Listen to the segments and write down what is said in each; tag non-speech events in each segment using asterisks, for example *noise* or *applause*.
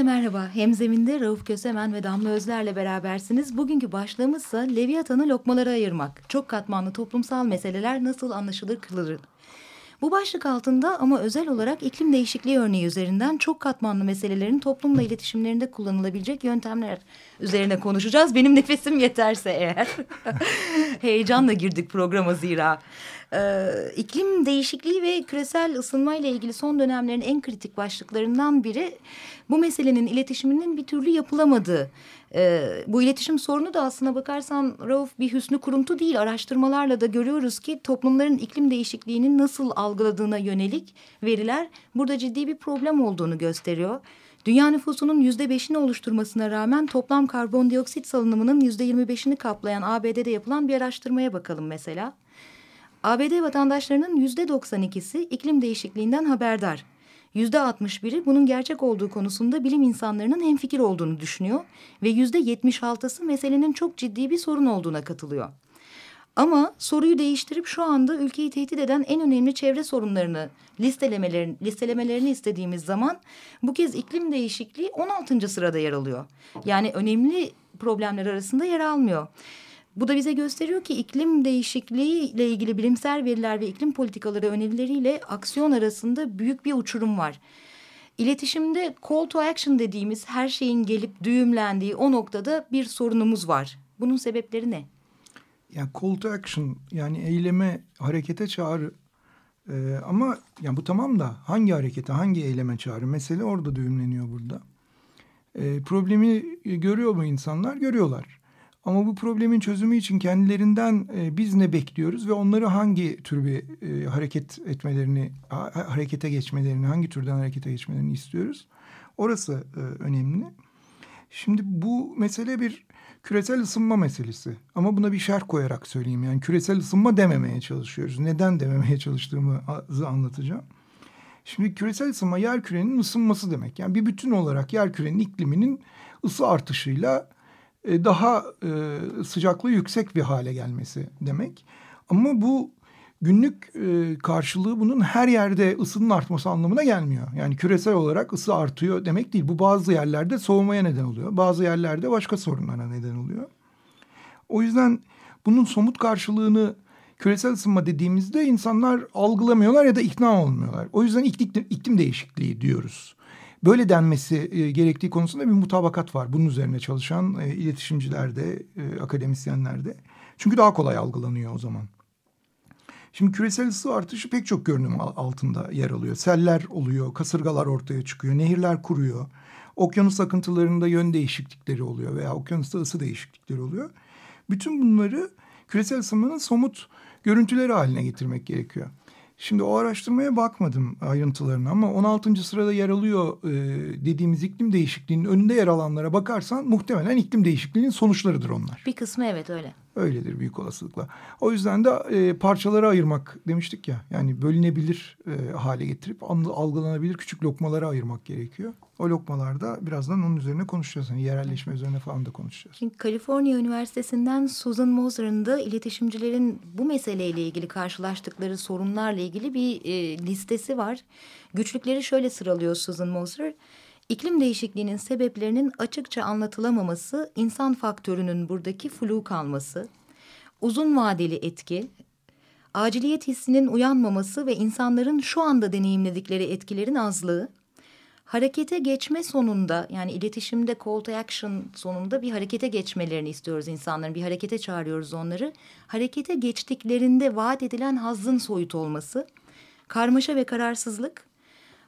Herkese merhaba. Hemzeminde Rauf Kösemen ve Damla Özler'le berabersiniz. Bugünkü başlığımızsa Leviathan'ı lokmalara ayırmak. Çok katmanlı toplumsal meseleler nasıl anlaşılır kılır. Bu başlık altında ama özel olarak iklim değişikliği örneği üzerinden çok katmanlı meselelerin toplumla iletişimlerinde kullanılabilecek yöntemler üzerine konuşacağız. Benim nefesim yeterse eğer. *laughs* Heyecanla girdik programa zira. Ee, iklim değişikliği ve küresel ısınma ile ilgili son dönemlerin en kritik başlıklarından biri bu meselenin iletişiminin bir türlü yapılamadığı. Ee, bu iletişim sorunu da aslına bakarsan Rauf bir hüsnü kuruntu değil. Araştırmalarla da görüyoruz ki toplumların iklim değişikliğinin nasıl algıladığına yönelik veriler burada ciddi bir problem olduğunu gösteriyor. Dünya nüfusunun yüzde beşini oluşturmasına rağmen toplam karbondioksit salınımının yüzde yirmi beşini kaplayan ABD'de yapılan bir araştırmaya bakalım mesela. ABD vatandaşlarının yüzde 92'si iklim değişikliğinden haberdar. Yüzde 61'i bunun gerçek olduğu konusunda bilim insanlarının hemfikir olduğunu düşünüyor ve yüzde 76'sı meselenin çok ciddi bir sorun olduğuna katılıyor. Ama soruyu değiştirip şu anda ülkeyi tehdit eden en önemli çevre sorunlarını listelemelerini, listelemelerini istediğimiz zaman bu kez iklim değişikliği 16. sırada yer alıyor. Yani önemli problemler arasında yer almıyor. Bu da bize gösteriyor ki iklim değişikliği ile ilgili bilimsel veriler ve iklim politikaları önerileriyle aksiyon arasında büyük bir uçurum var. İletişimde call to action dediğimiz her şeyin gelip düğümlendiği o noktada bir sorunumuz var. Bunun sebepleri ne? Yani call to action yani eyleme, harekete çağrı. Ee, ama yani bu tamam da hangi harekete, hangi eyleme çağrı? Mesele orada düğümleniyor burada. Ee, problemi görüyor mu insanlar? Görüyorlar. Ama bu problemin çözümü için kendilerinden e, biz ne bekliyoruz ve onları hangi tür bir e, hareket etmelerini, ha, harekete geçmelerini, hangi türden harekete geçmelerini istiyoruz? Orası e, önemli. Şimdi bu mesele bir küresel ısınma meselesi. Ama buna bir şerh koyarak söyleyeyim. Yani küresel ısınma dememeye çalışıyoruz. Neden dememeye çalıştığımızı anlatacağım. Şimdi küresel ısınma yer kürenin ısınması demek. Yani bir bütün olarak yer kürenin ikliminin ısı artışıyla e, daha e, sıcaklığı yüksek bir hale gelmesi demek. Ama bu günlük e, karşılığı bunun her yerde ısının artması anlamına gelmiyor. Yani küresel olarak ısı artıyor demek değil. Bu bazı yerlerde soğumaya neden oluyor. Bazı yerlerde başka sorunlara neden oluyor. O yüzden bunun somut karşılığını küresel ısınma dediğimizde insanlar algılamıyorlar ya da ikna olmuyorlar. O yüzden iklim, iklim değişikliği diyoruz böyle denmesi e, gerektiği konusunda bir mutabakat var. Bunun üzerine çalışan e, iletişimcilerde, e, akademisyenlerde. Çünkü daha kolay algılanıyor o zaman. Şimdi küresel ısı artışı pek çok görünüm altında yer alıyor. Seller oluyor, kasırgalar ortaya çıkıyor, nehirler kuruyor. Okyanus akıntılarında yön değişiklikleri oluyor veya okyanusta ısı değişiklikleri oluyor. Bütün bunları küresel ısınmanın somut görüntüleri haline getirmek gerekiyor. Şimdi o araştırmaya bakmadım ayrıntılarına ama 16. sırada yer alıyor e, dediğimiz iklim değişikliğinin önünde yer alanlara bakarsan muhtemelen iklim değişikliğinin sonuçları onlar. Bir kısmı evet öyle. Öyledir büyük olasılıkla. O yüzden de e, parçalara ayırmak demiştik ya. Yani bölünebilir e, hale getirip algılanabilir küçük lokmalara ayırmak gerekiyor. O lokmalarda birazdan onun üzerine konuşacağız. Yani yerelleşme üzerine falan da konuşacağız. Şimdi Kaliforniya Üniversitesi'nden Susan Moser'ın da iletişimcilerin bu meseleyle ilgili karşılaştıkları sorunlarla ilgili bir e, listesi var. Güçlükleri şöyle sıralıyor Susan Moser. İklim değişikliğinin sebeplerinin açıkça anlatılamaması, insan faktörünün buradaki flu kalması, uzun vadeli etki, aciliyet hissinin uyanmaması ve insanların şu anda deneyimledikleri etkilerin azlığı, harekete geçme sonunda yani iletişimde call to action sonunda bir harekete geçmelerini istiyoruz insanların. Bir harekete çağırıyoruz onları. Harekete geçtiklerinde vaat edilen hazzın soyut olması, karmaşa ve kararsızlık,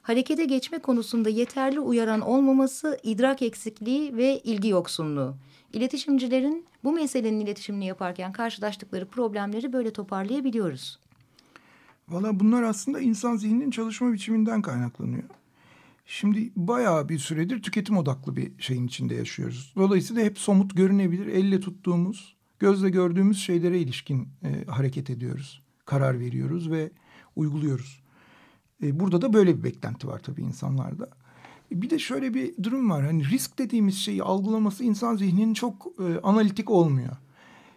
harekete geçme konusunda yeterli uyaran olmaması, idrak eksikliği ve ilgi yoksunluğu. İletişimcilerin bu meselenin iletişimini yaparken karşılaştıkları problemleri böyle toparlayabiliyoruz. Valla bunlar aslında insan zihninin çalışma biçiminden kaynaklanıyor. Şimdi bayağı bir süredir tüketim odaklı bir şeyin içinde yaşıyoruz. Dolayısıyla hep somut görünebilir, elle tuttuğumuz, gözle gördüğümüz şeylere ilişkin e, hareket ediyoruz. Karar veriyoruz ve uyguluyoruz. E, burada da böyle bir beklenti var tabii insanlarda. E, bir de şöyle bir durum var. Hani risk dediğimiz şeyi algılaması insan zihninin çok e, analitik olmuyor.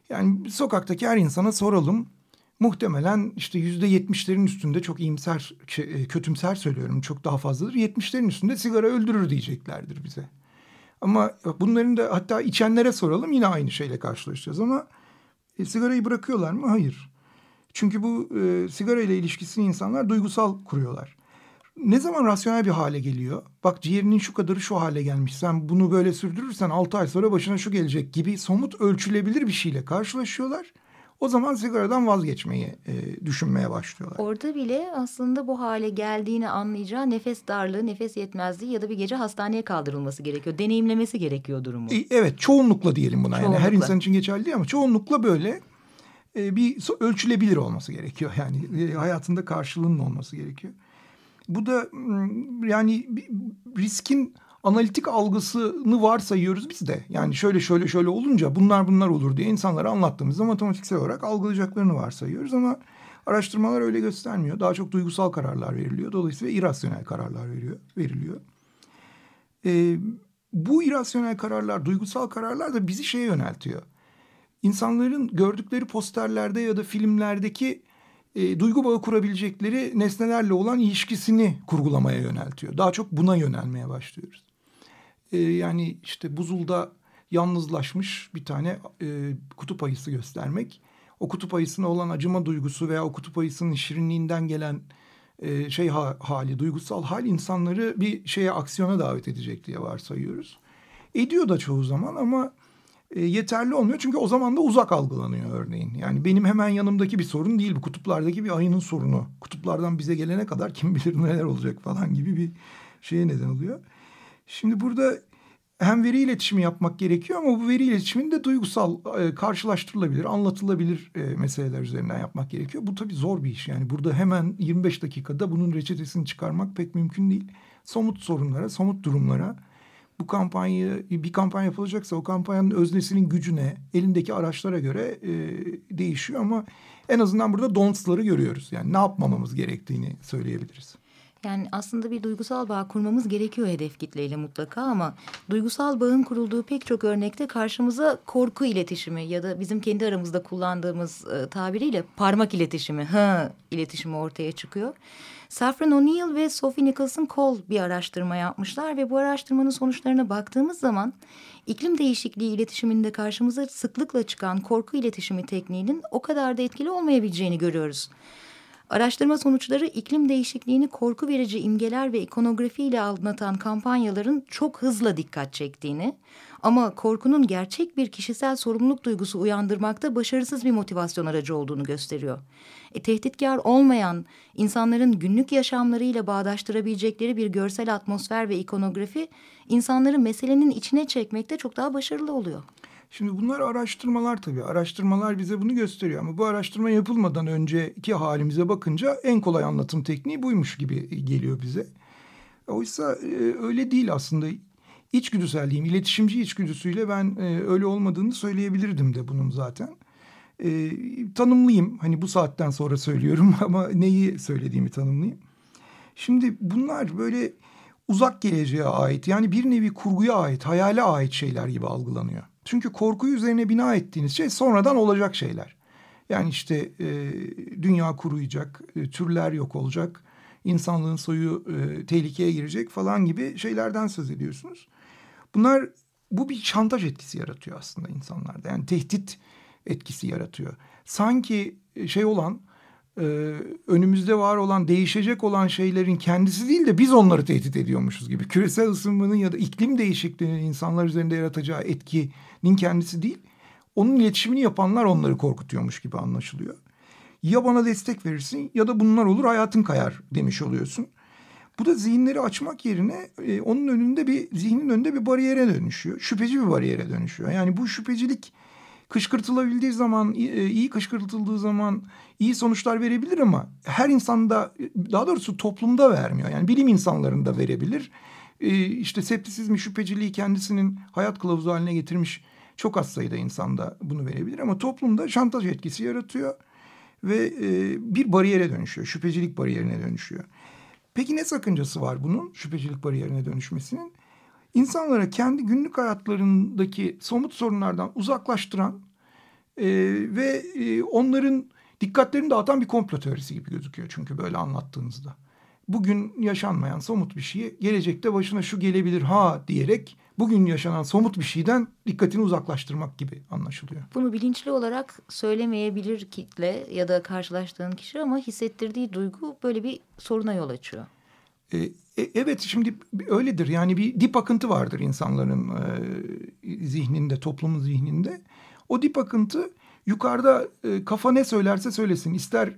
Yani sokaktaki her insana soralım muhtemelen işte yüzde yetmişlerin üstünde çok iyimser, şey, kötümser söylüyorum çok daha fazladır. Yetmişlerin üstünde sigara öldürür diyeceklerdir bize. Ama bunların da hatta içenlere soralım yine aynı şeyle karşılaşacağız ama e, sigarayı bırakıyorlar mı? Hayır. Çünkü bu e, sigara ile ilişkisini insanlar duygusal kuruyorlar. Ne zaman rasyonel bir hale geliyor? Bak ciğerinin şu kadarı şu hale gelmiş. Sen bunu böyle sürdürürsen altı ay sonra başına şu gelecek gibi somut ölçülebilir bir şeyle karşılaşıyorlar o zaman sigaradan vazgeçmeyi e, düşünmeye başlıyorlar. Orada bile aslında bu hale geldiğini anlayacağı nefes darlığı, nefes yetmezliği ya da bir gece hastaneye kaldırılması gerekiyor. Deneyimlemesi gerekiyor durumu. E, evet çoğunlukla diyelim buna. Çoğunlukla. Yani her insan için geçerli değil ama çoğunlukla böyle e, bir ölçülebilir olması gerekiyor. Yani e, hayatında karşılığının olması gerekiyor. Bu da yani riskin analitik algısını varsayıyoruz biz de. Yani şöyle şöyle şöyle olunca bunlar bunlar olur diye insanlara anlattığımızda matematiksel olarak algılayacaklarını varsayıyoruz ama araştırmalar öyle göstermiyor. Daha çok duygusal kararlar veriliyor. Dolayısıyla irasyonel kararlar veriyor, veriliyor. Ee, bu irasyonel kararlar, duygusal kararlar da bizi şeye yöneltiyor. İnsanların gördükleri posterlerde ya da filmlerdeki e, duygu bağı kurabilecekleri nesnelerle olan ilişkisini kurgulamaya yöneltiyor. Daha çok buna yönelmeye başlıyoruz e, yani işte buzulda yalnızlaşmış bir tane e, kutup ayısı göstermek. O kutup ayısına olan acıma duygusu veya o kutup ayısının şirinliğinden gelen e, şey ha, hali, duygusal hal insanları bir şeye aksiyona davet edecek diye varsayıyoruz. Ediyor da çoğu zaman ama e, yeterli olmuyor. Çünkü o zaman da uzak algılanıyor örneğin. Yani benim hemen yanımdaki bir sorun değil bu. Kutuplardaki bir ayının sorunu. Kutuplardan bize gelene kadar kim bilir neler olacak falan gibi bir şeye neden oluyor. Şimdi burada hem veri iletişimi yapmak gerekiyor ama bu veri iletişimini de duygusal, e, karşılaştırılabilir, anlatılabilir e, meseleler üzerinden yapmak gerekiyor. Bu tabii zor bir iş. Yani burada hemen 25 dakikada bunun reçetesini çıkarmak pek mümkün değil. Somut sorunlara, somut durumlara bu kampanyayı bir kampanya yapılacaksa o kampanyanın öznesinin gücüne, elindeki araçlara göre e, değişiyor ama en azından burada don'ts'ları görüyoruz. Yani ne yapmamamız gerektiğini söyleyebiliriz. Yani aslında bir duygusal bağ kurmamız gerekiyor hedef kitleyle mutlaka ama duygusal bağın kurulduğu pek çok örnekte karşımıza korku iletişimi ya da bizim kendi aramızda kullandığımız e, tabiriyle parmak iletişimi, ha iletişimi ortaya çıkıyor. Saffron O'Neill ve Sophie Nicholson Cole bir araştırma yapmışlar ve bu araştırmanın sonuçlarına baktığımız zaman iklim değişikliği iletişiminde karşımıza sıklıkla çıkan korku iletişimi tekniğinin o kadar da etkili olmayabileceğini görüyoruz. Araştırma sonuçları iklim değişikliğini korku verici imgeler ve ikonografiyle anlatan kampanyaların çok hızla dikkat çektiğini ama korkunun gerçek bir kişisel sorumluluk duygusu uyandırmakta başarısız bir motivasyon aracı olduğunu gösteriyor. E, tehditkar olmayan, insanların günlük yaşamlarıyla bağdaştırabilecekleri bir görsel atmosfer ve ikonografi insanları meselenin içine çekmekte çok daha başarılı oluyor. Şimdi bunlar araştırmalar tabii. Araştırmalar bize bunu gösteriyor ama bu araştırma yapılmadan önceki halimize bakınca en kolay anlatım tekniği buymuş gibi geliyor bize. Oysa e, öyle değil aslında. İçgüdüselliğim, iletişimci içgüdüsüyle ben e, öyle olmadığını söyleyebilirdim de bunun zaten. E, tanımlayayım. Hani bu saatten sonra söylüyorum *laughs* ama neyi söylediğimi tanımlayayım. Şimdi bunlar böyle uzak geleceğe ait yani bir nevi kurguya ait, hayale ait şeyler gibi algılanıyor. Çünkü korkuyu üzerine bina ettiğiniz şey sonradan olacak şeyler. Yani işte e, dünya kuruyacak, e, türler yok olacak, insanlığın soyu e, tehlikeye girecek falan gibi şeylerden söz ediyorsunuz. Bunlar bu bir şantaj etkisi yaratıyor aslında insanlarda. Yani tehdit etkisi yaratıyor. Sanki e, şey olan e, önümüzde var olan değişecek olan şeylerin kendisi değil de biz onları tehdit ediyormuşuz gibi. Küresel ısınmanın ya da iklim değişikliğinin insanlar üzerinde yaratacağı etkinin kendisi değil. Onun iletişimini yapanlar onları korkutuyormuş gibi anlaşılıyor. Ya bana destek verirsin ya da bunlar olur hayatın kayar demiş oluyorsun. Bu da zihinleri açmak yerine e, onun önünde bir zihnin önünde bir bariyere dönüşüyor. Şüpheci bir bariyere dönüşüyor. Yani bu şüphecilik kışkırtılabildiği zaman, e, iyi kışkırtıldığı zaman iyi sonuçlar verebilir ama her insanda daha doğrusu toplumda vermiyor. Yani bilim insanlarında verebilir. E, işte septisizmi, şüpheciliği kendisinin hayat kılavuzu haline getirmiş çok az sayıda insanda bunu verebilir ama toplumda şantaj etkisi yaratıyor ve e, bir bariyere dönüşüyor. Şüphecilik bariyerine dönüşüyor. Peki ne sakıncası var bunun şüphecilik bariyerine dönüşmesinin? İnsanlara kendi günlük hayatlarındaki somut sorunlardan uzaklaştıran e, ve e, onların dikkatlerini dağıtan bir komplo teorisi gibi gözüküyor çünkü böyle anlattığınızda. Bugün yaşanmayan somut bir şeyi gelecekte başına şu gelebilir ha diyerek bugün yaşanan somut bir şeyden dikkatini uzaklaştırmak gibi anlaşılıyor. Bunu bilinçli olarak söylemeyebilir kitle ya da karşılaştığın kişi ama hissettirdiği duygu böyle bir soruna yol açıyor. E, e, evet şimdi öyledir yani bir dip akıntı vardır insanların e, zihninde toplumun zihninde. O dip akıntı yukarıda e, kafa ne söylerse söylesin ister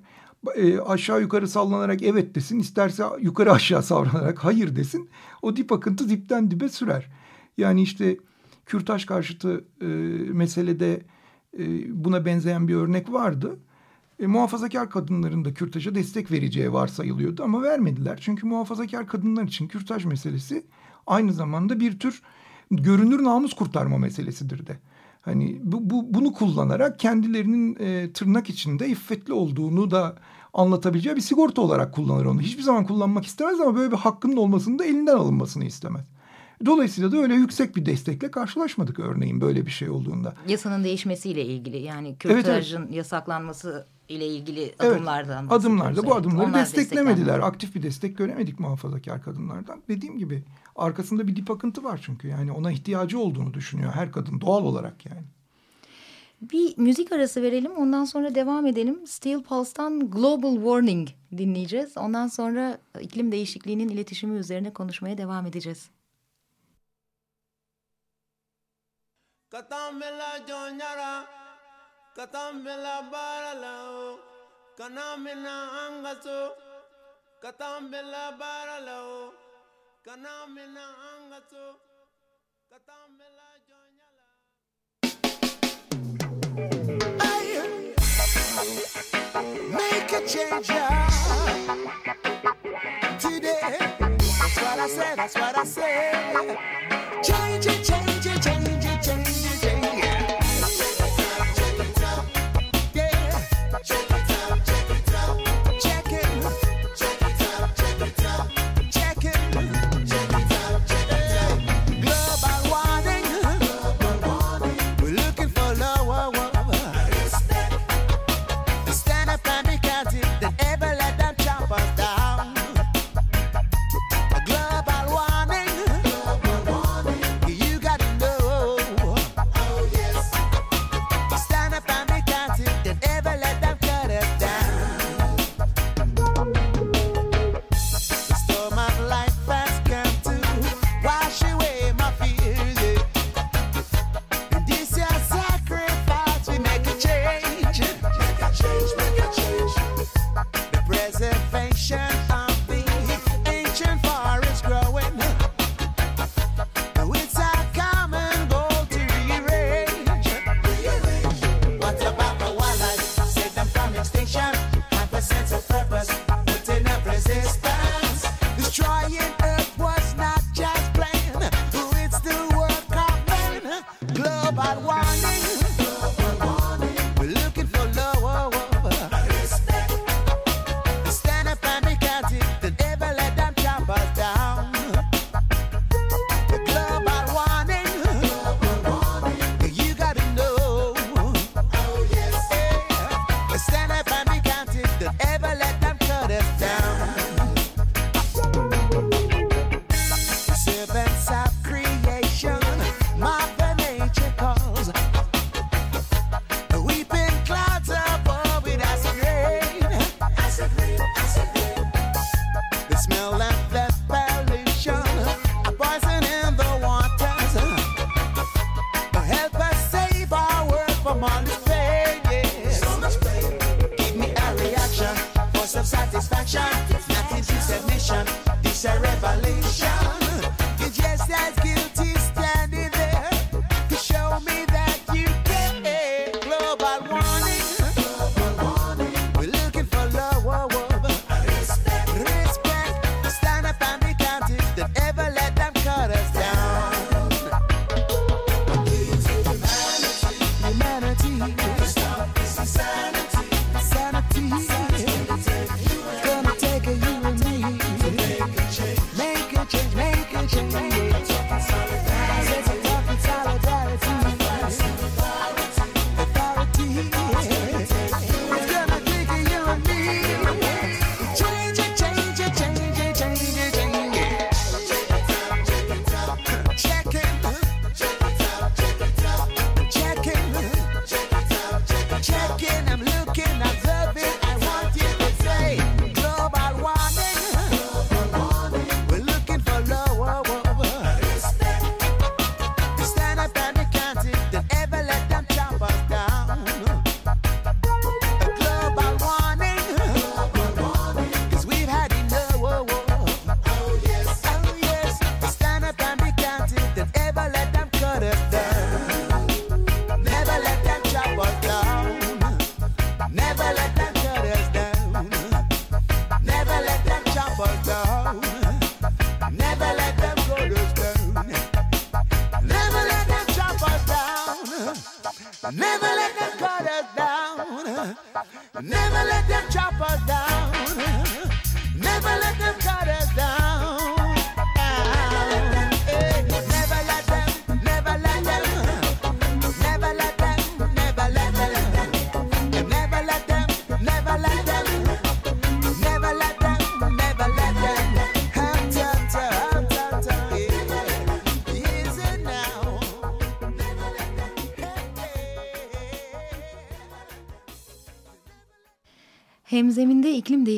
e, aşağı yukarı sallanarak evet desin isterse yukarı aşağı *laughs* savranarak hayır desin. O dip akıntı dipten dibe sürer. Yani işte kürtaj karşıtı e, meselede e, buna benzeyen bir örnek vardı. E, muhafazakar kadınların da kürtaja destek vereceği varsayılıyordu ama vermediler. Çünkü muhafazakar kadınlar için kürtaj meselesi aynı zamanda bir tür görünür namus kurtarma meselesidir de. Hani bu, bu bunu kullanarak kendilerinin e, tırnak içinde iffetli olduğunu da anlatabileceği bir sigorta olarak kullanır onu. Hiçbir zaman kullanmak istemez ama böyle bir hakkının olmasını da elinden alınmasını istemez. Dolayısıyla da öyle yüksek bir destekle karşılaşmadık örneğin böyle bir şey olduğunda. Yasanın değişmesiyle ilgili yani kürtajın evet, evet. yasaklanması ile ilgili adımlardan evet, adımlarda bu adımları Onlar desteklemediler. Aktif bir destek göremedik muhafazakar kadınlardan. Dediğim gibi arkasında bir dip akıntı var çünkü yani ona ihtiyacı olduğunu düşünüyor her kadın doğal olarak yani. Bir müzik arası verelim ondan sonra devam edelim. Steel Pulse'tan Global Warning dinleyeceğiz. Ondan sonra iklim değişikliğinin iletişimi üzerine konuşmaya devam edeceğiz. Katambela jonyara Katambela baralao Kanamina angaso Katambela baralao Kanamina angaso Katambela jonyara Make a change today. That's what I said. That's what I said. Change it, change it, change it,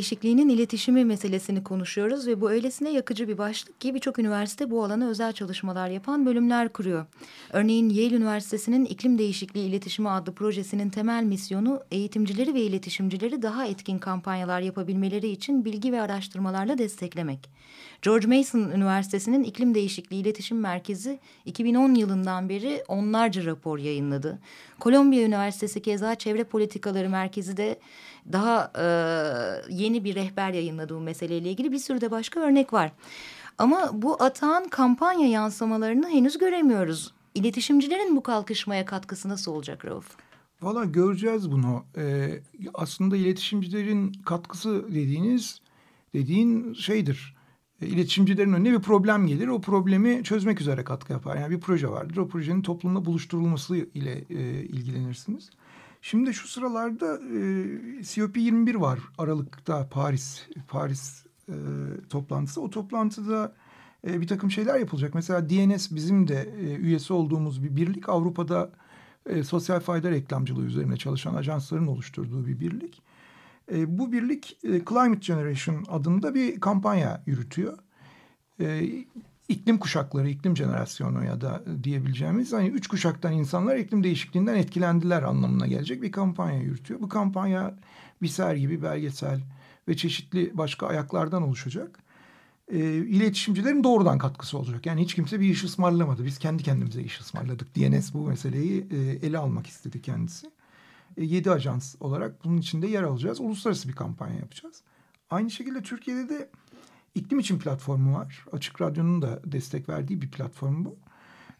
değişikliğinin iletişimi meselesini konuşuyoruz ve bu öylesine yakıcı bir başlık ki birçok üniversite bu alana özel çalışmalar yapan bölümler kuruyor. Örneğin Yale Üniversitesi'nin İklim Değişikliği İletişimi adlı projesinin temel misyonu eğitimcileri ve iletişimcileri daha etkin kampanyalar yapabilmeleri için bilgi ve araştırmalarla desteklemek. George Mason Üniversitesi'nin İklim Değişikliği İletişim Merkezi 2010 yılından beri onlarca rapor yayınladı. Kolombiya Üniversitesi keza Çevre Politikaları Merkezi de daha e, yeni bir rehber yayınladı meseleyle ilgili bir sürü de başka örnek var. Ama bu atağın kampanya yansımalarını henüz göremiyoruz. İletişimcilerin bu kalkışmaya katkısı nasıl olacak Rauf? Valla göreceğiz bunu. Ee, aslında iletişimcilerin katkısı dediğiniz dediğin şeydir. E, İletişimcilerin önüne bir problem gelir. O problemi çözmek üzere katkı yapar. Yani bir proje vardır. O projenin toplumla buluşturulması ile e, ilgilenirsiniz. Şimdi şu sıralarda e, COP21 var Aralık'ta Paris Paris e, toplantısı. O toplantıda e, bir takım şeyler yapılacak. Mesela DNS bizim de e, üyesi olduğumuz bir birlik. Avrupa'da e, sosyal fayda reklamcılığı üzerine çalışan ajansların oluşturduğu bir birlik. E, bu birlik e, Climate Generation adında bir kampanya yürütüyor. E, iklim kuşakları, iklim jenerasyonu ya da diyebileceğimiz hani üç kuşaktan insanlar iklim değişikliğinden etkilendiler anlamına gelecek bir kampanya yürütüyor. Bu kampanya bir sergi, bir belgesel ve çeşitli başka ayaklardan oluşacak. E, iletişimcilerin doğrudan katkısı olacak. Yani hiç kimse bir iş ısmarlamadı. Biz kendi kendimize iş ısmarladık. DNS bu meseleyi e, ele almak istedi kendisi. E, 7 ajans olarak bunun içinde yer alacağız. Uluslararası bir kampanya yapacağız. Aynı şekilde Türkiye'de de iklim için platformu var. Açık Radyo'nun da destek verdiği bir platform bu.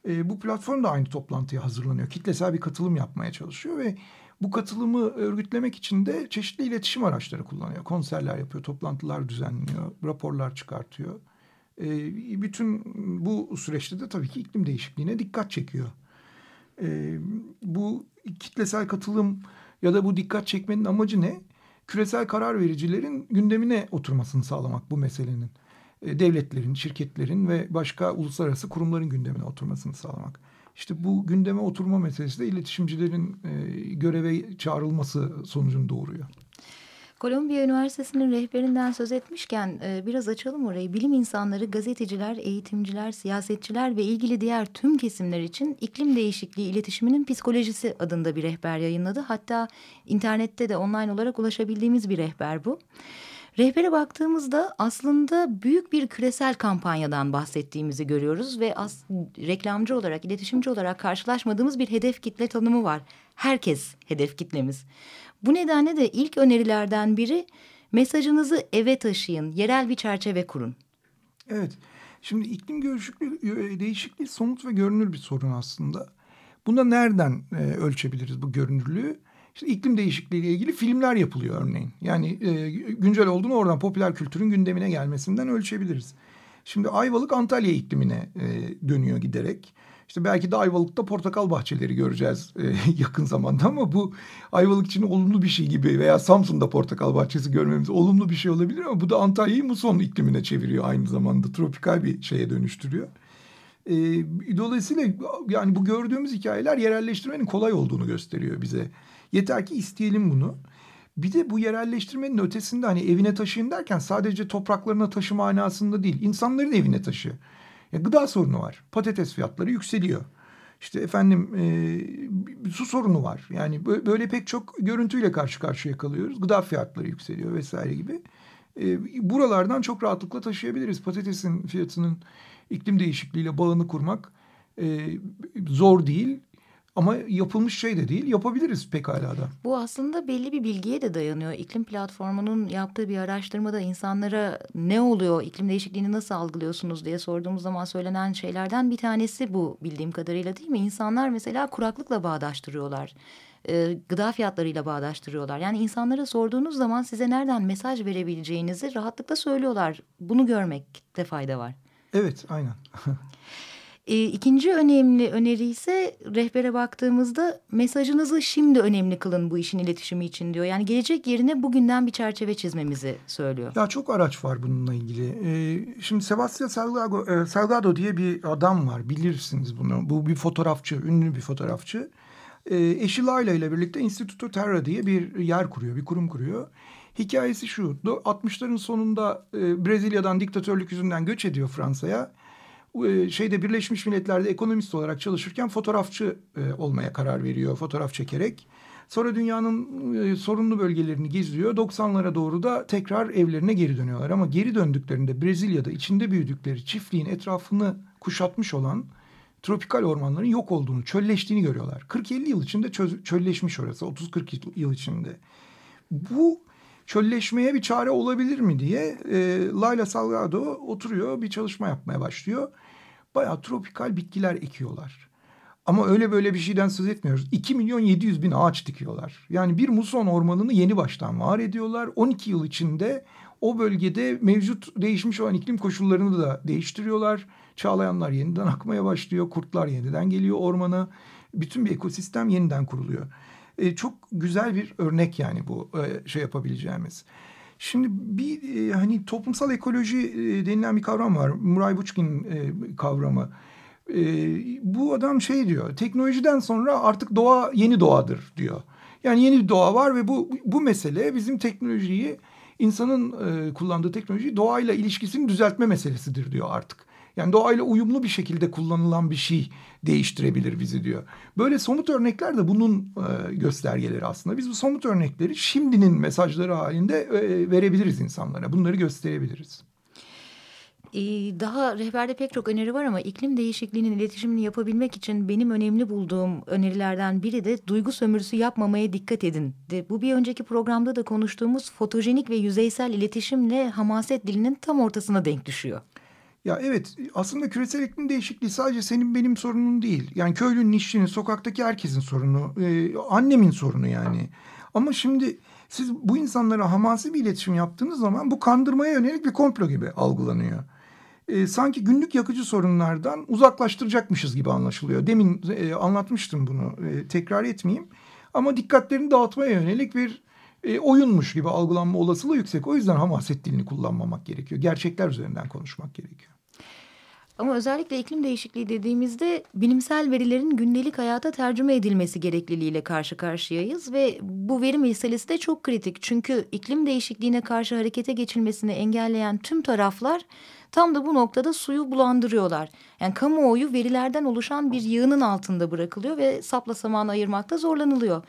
E, bu platform da aynı toplantıya hazırlanıyor. Kitlesel bir katılım yapmaya çalışıyor ve bu katılımı örgütlemek için de çeşitli iletişim araçları kullanıyor. Konserler yapıyor, toplantılar düzenliyor, raporlar çıkartıyor. E, bütün bu süreçte de tabii ki iklim değişikliğine dikkat çekiyor. E, bu kitlesel katılım ya da bu dikkat çekmenin amacı ne? Küresel karar vericilerin gündemine oturmasını sağlamak bu meselenin. E, devletlerin, şirketlerin ve başka uluslararası kurumların gündemine oturmasını sağlamak. İşte bu gündeme oturma meselesi de iletişimcilerin e, göreve çağrılması sonucunu doğuruyor. Kolombiya Üniversitesi'nin rehberinden söz etmişken e, biraz açalım orayı. Bilim insanları, gazeteciler, eğitimciler, siyasetçiler ve ilgili diğer tüm kesimler için iklim değişikliği iletişiminin psikolojisi adında bir rehber yayınladı. Hatta internette de online olarak ulaşabildiğimiz bir rehber bu. Rehbere baktığımızda aslında büyük bir küresel kampanyadan bahsettiğimizi görüyoruz ve as reklamcı olarak, iletişimci olarak karşılaşmadığımız bir hedef kitle tanımı var. Herkes hedef kitlemiz. Bu nedenle de ilk önerilerden biri mesajınızı eve taşıyın, yerel bir çerçeve kurun. Evet. Şimdi iklim görüşüklüğü, değişikliği somut ve görünür bir sorun aslında. Bunda nereden e, ölçebiliriz bu görünürlüğü? İşte iklim değişikliği ile ilgili filmler yapılıyor örneğin. Yani e, güncel olduğunu oradan popüler kültürün gündemine gelmesinden ölçebiliriz. Şimdi Ayvalık Antalya iklimine e, dönüyor giderek. İşte belki de Ayvalık'ta portakal bahçeleri göreceğiz e, *laughs* yakın zamanda ama bu Ayvalık için olumlu bir şey gibi veya Samsun'da portakal bahçesi görmemiz olumlu bir şey olabilir ama bu da Antalya'yı muson iklimine çeviriyor aynı zamanda tropikal bir şeye dönüştürüyor. E, dolayısıyla yani bu gördüğümüz hikayeler yerelleştirmenin kolay olduğunu gösteriyor bize. Yeter ki isteyelim bunu. Bir de bu yerelleştirmenin ötesinde hani evine taşıyın derken sadece topraklarına taşı manasında değil. insanların evine taşı. Ya gıda sorunu var. Patates fiyatları yükseliyor. İşte efendim e, su sorunu var. Yani böyle pek çok görüntüyle karşı karşıya kalıyoruz. Gıda fiyatları yükseliyor vesaire gibi. E, buralardan çok rahatlıkla taşıyabiliriz. Patatesin fiyatının iklim değişikliğiyle bağını kurmak e, zor değil. Ama yapılmış şey de değil. Yapabiliriz pekala da. Bu aslında belli bir bilgiye de dayanıyor. İklim platformunun yaptığı bir araştırmada insanlara ne oluyor, iklim değişikliğini nasıl algılıyorsunuz diye sorduğumuz zaman söylenen şeylerden bir tanesi bu bildiğim kadarıyla değil mi? İnsanlar mesela kuraklıkla bağdaştırıyorlar. Ee, gıda fiyatlarıyla bağdaştırıyorlar. Yani insanlara sorduğunuz zaman size nereden mesaj verebileceğinizi rahatlıkla söylüyorlar. Bunu görmekte fayda var. Evet aynen. E, ikinci önemli öneri ise rehbere baktığımızda mesajınızı şimdi önemli kılın bu işin iletişimi için diyor. Yani gelecek yerine bugünden bir çerçeve çizmemizi söylüyor. Ya çok araç var bununla ilgili. Ee, şimdi Sebastian Salgado, e, Salgado diye bir adam var. Bilirsiniz bunu. Bu bir fotoğrafçı, ünlü bir fotoğrafçı. Ee, eşi Layla ile birlikte Instituto Terra diye bir yer kuruyor, bir kurum kuruyor. Hikayesi şu, 60'ların sonunda e, Brezilya'dan diktatörlük yüzünden göç ediyor Fransa'ya. E, şeyde Birleşmiş Milletler'de ekonomist olarak çalışırken fotoğrafçı e, olmaya karar veriyor, fotoğraf çekerek. Sonra dünyanın e, sorunlu bölgelerini geziyor. 90'lara doğru da tekrar evlerine geri dönüyorlar. Ama geri döndüklerinde Brezilya'da içinde büyüdükleri çiftliğin etrafını kuşatmış olan tropikal ormanların yok olduğunu, çölleştiğini görüyorlar. 40-50 yıl içinde çölleşmiş orası, 30-40 yıl içinde. Bu çölleşmeye bir çare olabilir mi diye e, Layla Salgado oturuyor, bir çalışma yapmaya başlıyor. Bayağı tropikal bitkiler ekiyorlar. Ama öyle böyle bir şeyden söz etmiyoruz. 2 milyon 700 bin ağaç dikiyorlar. Yani bir muson ormanını yeni baştan var ediyorlar. 12 yıl içinde o bölgede mevcut değişmiş olan iklim koşullarını da değiştiriyorlar. Çağlayanlar yeniden akmaya başlıyor. Kurtlar yeniden geliyor ormana. Bütün bir ekosistem yeniden kuruluyor. E, çok güzel bir örnek yani bu e, şey yapabileceğimiz. Şimdi bir e, hani toplumsal ekoloji e, denilen bir kavram var. Muray Buçkin e, kavramı. E, bu adam şey diyor. Teknolojiden sonra artık doğa yeni doğadır diyor. Yani yeni bir doğa var ve bu bu mesele bizim teknolojiyi insanın e, kullandığı teknolojiyi doğayla ilişkisini düzeltme meselesidir diyor artık. Yani doğayla uyumlu bir şekilde kullanılan bir şey değiştirebilir bizi diyor. Böyle somut örnekler de bunun e, göstergeleri aslında. Biz bu somut örnekleri şimdinin mesajları halinde e, verebiliriz insanlara. Bunları gösterebiliriz. Ee, daha rehberde pek çok öneri var ama iklim değişikliğinin iletişimini yapabilmek için benim önemli bulduğum önerilerden biri de duygu sömürüsü yapmamaya dikkat edin. De, bu bir önceki programda da konuştuğumuz fotojenik ve yüzeysel iletişimle hamaset dilinin tam ortasına denk düşüyor. Ya evet aslında küresel iklim değişikliği sadece senin benim sorunun değil. Yani köylünün, işçinin, sokaktaki herkesin sorunu. Ee, annemin sorunu yani. Ama şimdi siz bu insanlara hamasi bir iletişim yaptığınız zaman bu kandırmaya yönelik bir komplo gibi algılanıyor. Ee, sanki günlük yakıcı sorunlardan uzaklaştıracakmışız gibi anlaşılıyor. Demin e, anlatmıştım bunu e, tekrar etmeyeyim. Ama dikkatlerini dağıtmaya yönelik bir e, oyunmuş gibi algılanma olasılığı yüksek. O yüzden hamaset dilini kullanmamak gerekiyor. Gerçekler üzerinden konuşmak gerekiyor. Ama özellikle iklim değişikliği dediğimizde bilimsel verilerin gündelik hayata tercüme edilmesi gerekliliğiyle karşı karşıyayız ve bu veri meselesi de çok kritik. Çünkü iklim değişikliğine karşı harekete geçilmesini engelleyen tüm taraflar tam da bu noktada suyu bulandırıyorlar. Yani kamuoyu verilerden oluşan bir yığının altında bırakılıyor ve sapla samanı ayırmakta zorlanılıyor.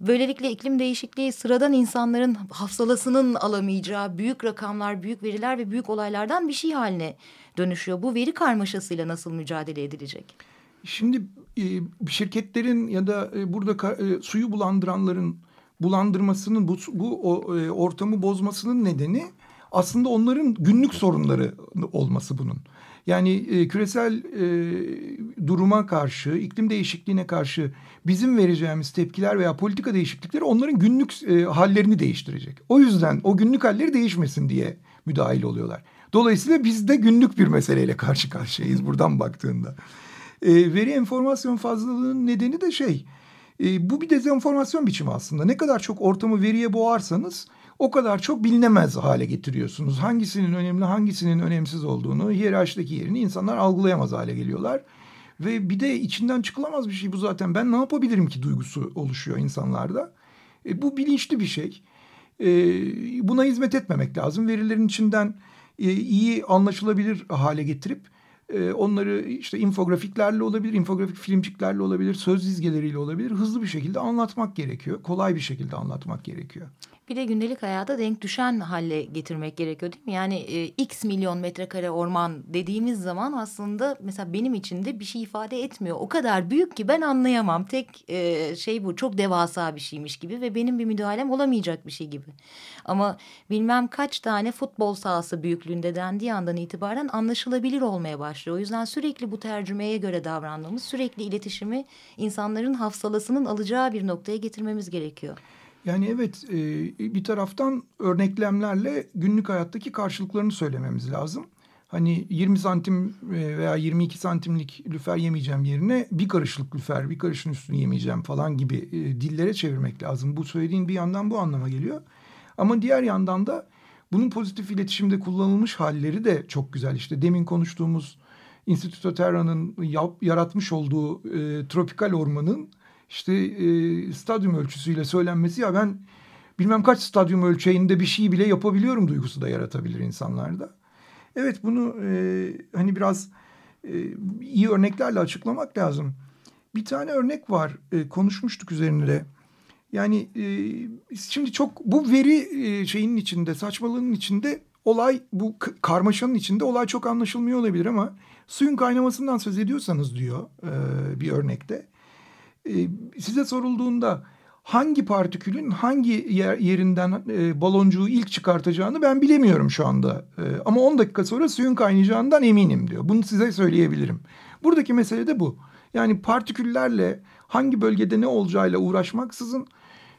Böylelikle iklim değişikliği sıradan insanların hafsalasının alamayacağı büyük rakamlar, büyük veriler ve büyük olaylardan bir şey haline dönüşüyor. Bu veri karmaşasıyla nasıl mücadele edilecek? Şimdi e, şirketlerin ya da e, burada e, suyu bulandıranların bulandırmasının bu, bu ortamı bozmasının nedeni aslında onların günlük sorunları olması bunun. Yani e, küresel e, duruma karşı, iklim değişikliğine karşı bizim vereceğimiz tepkiler veya politika değişiklikleri onların günlük e, hallerini değiştirecek. O yüzden o günlük halleri değişmesin diye müdahil oluyorlar. Dolayısıyla biz de günlük bir meseleyle karşı karşıyayız buradan baktığında. E, veri enformasyon fazlalığının nedeni de şey, e, bu bir dezenformasyon biçimi aslında. Ne kadar çok ortamı veriye boğarsanız o kadar çok bilinemez hale getiriyorsunuz. Hangisinin önemli, hangisinin önemsiz olduğunu, hiyerarşideki yerini insanlar algılayamaz hale geliyorlar. Ve bir de içinden çıkılamaz bir şey bu zaten. Ben ne yapabilirim ki duygusu oluşuyor insanlarda. E, bu bilinçli bir şey. E, buna hizmet etmemek lazım. Verilerin içinden e, iyi anlaşılabilir hale getirip e, onları işte infografiklerle olabilir, infografik filmciklerle olabilir, söz dizgeleriyle olabilir. Hızlı bir şekilde anlatmak gerekiyor. Kolay bir şekilde anlatmak gerekiyor. Bir de gündelik hayata denk düşen hale getirmek gerekiyor değil mi? Yani e, x milyon metrekare orman dediğimiz zaman aslında mesela benim için de bir şey ifade etmiyor. O kadar büyük ki ben anlayamam. Tek e, şey bu çok devasa bir şeymiş gibi ve benim bir müdahalem olamayacak bir şey gibi. Ama bilmem kaç tane futbol sahası büyüklüğünde dendiği andan itibaren anlaşılabilir olmaya başlıyor. O yüzden sürekli bu tercümeye göre davrandığımız, sürekli iletişimi insanların hafsalasının alacağı bir noktaya getirmemiz gerekiyor. Yani evet e, bir taraftan örneklemlerle günlük hayattaki karşılıklarını söylememiz lazım. Hani 20 santim e, veya 22 santimlik lüfer yemeyeceğim yerine bir karışlık lüfer, bir karışın üstünü yemeyeceğim falan gibi e, dillere çevirmek lazım. Bu söylediğin bir yandan bu anlama geliyor. Ama diğer yandan da bunun pozitif iletişimde kullanılmış halleri de çok güzel. İşte demin konuştuğumuz Instituto Terra'nın yaratmış olduğu e, tropikal ormanın işte e, stadyum ölçüsüyle söylenmesi ya ben bilmem kaç stadyum ölçeğinde bir şey bile yapabiliyorum duygusu da yaratabilir insanlarda. Evet bunu e, hani biraz e, iyi örneklerle açıklamak lazım. Bir tane örnek var e, konuşmuştuk üzerinde. Yani e, şimdi çok bu veri e, şeyinin içinde saçmalığın içinde olay bu karmaşanın içinde olay çok anlaşılmıyor olabilir ama suyun kaynamasından söz ediyorsanız diyor e, bir örnekte size sorulduğunda hangi partikülün hangi yer, yerinden e, baloncuğu ilk çıkartacağını ben bilemiyorum şu anda. E, ama 10 dakika sonra suyun kaynayacağından eminim diyor. Bunu size söyleyebilirim. Buradaki mesele de bu. Yani partiküllerle hangi bölgede ne olacağıyla uğraşmaksızın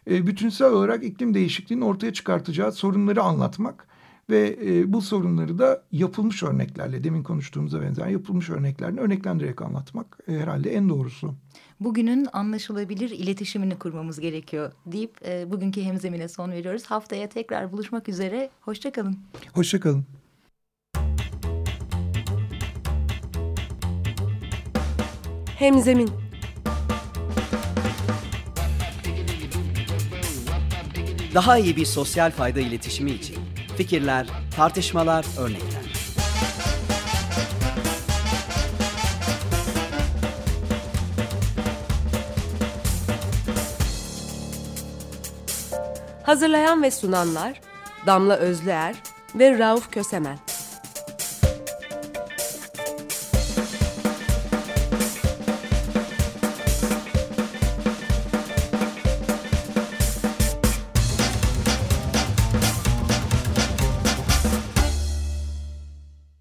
e, bütünsel olarak iklim değişikliğinin ortaya çıkartacağı sorunları anlatmak ve e, bu sorunları da yapılmış örneklerle demin konuştuğumuza benzer yapılmış örneklerle örneklendirerek anlatmak e, herhalde en doğrusu. Bugünün anlaşılabilir iletişimini kurmamız gerekiyor deyip e, bugünkü hemzemine son veriyoruz. Haftaya tekrar buluşmak üzere. Hoşçakalın. Hoşçakalın. Hemzemin Daha iyi bir sosyal fayda iletişimi için fikirler, tartışmalar, örnekler. Hazırlayan ve sunanlar Damla Özlüer ve Rauf Kösemen.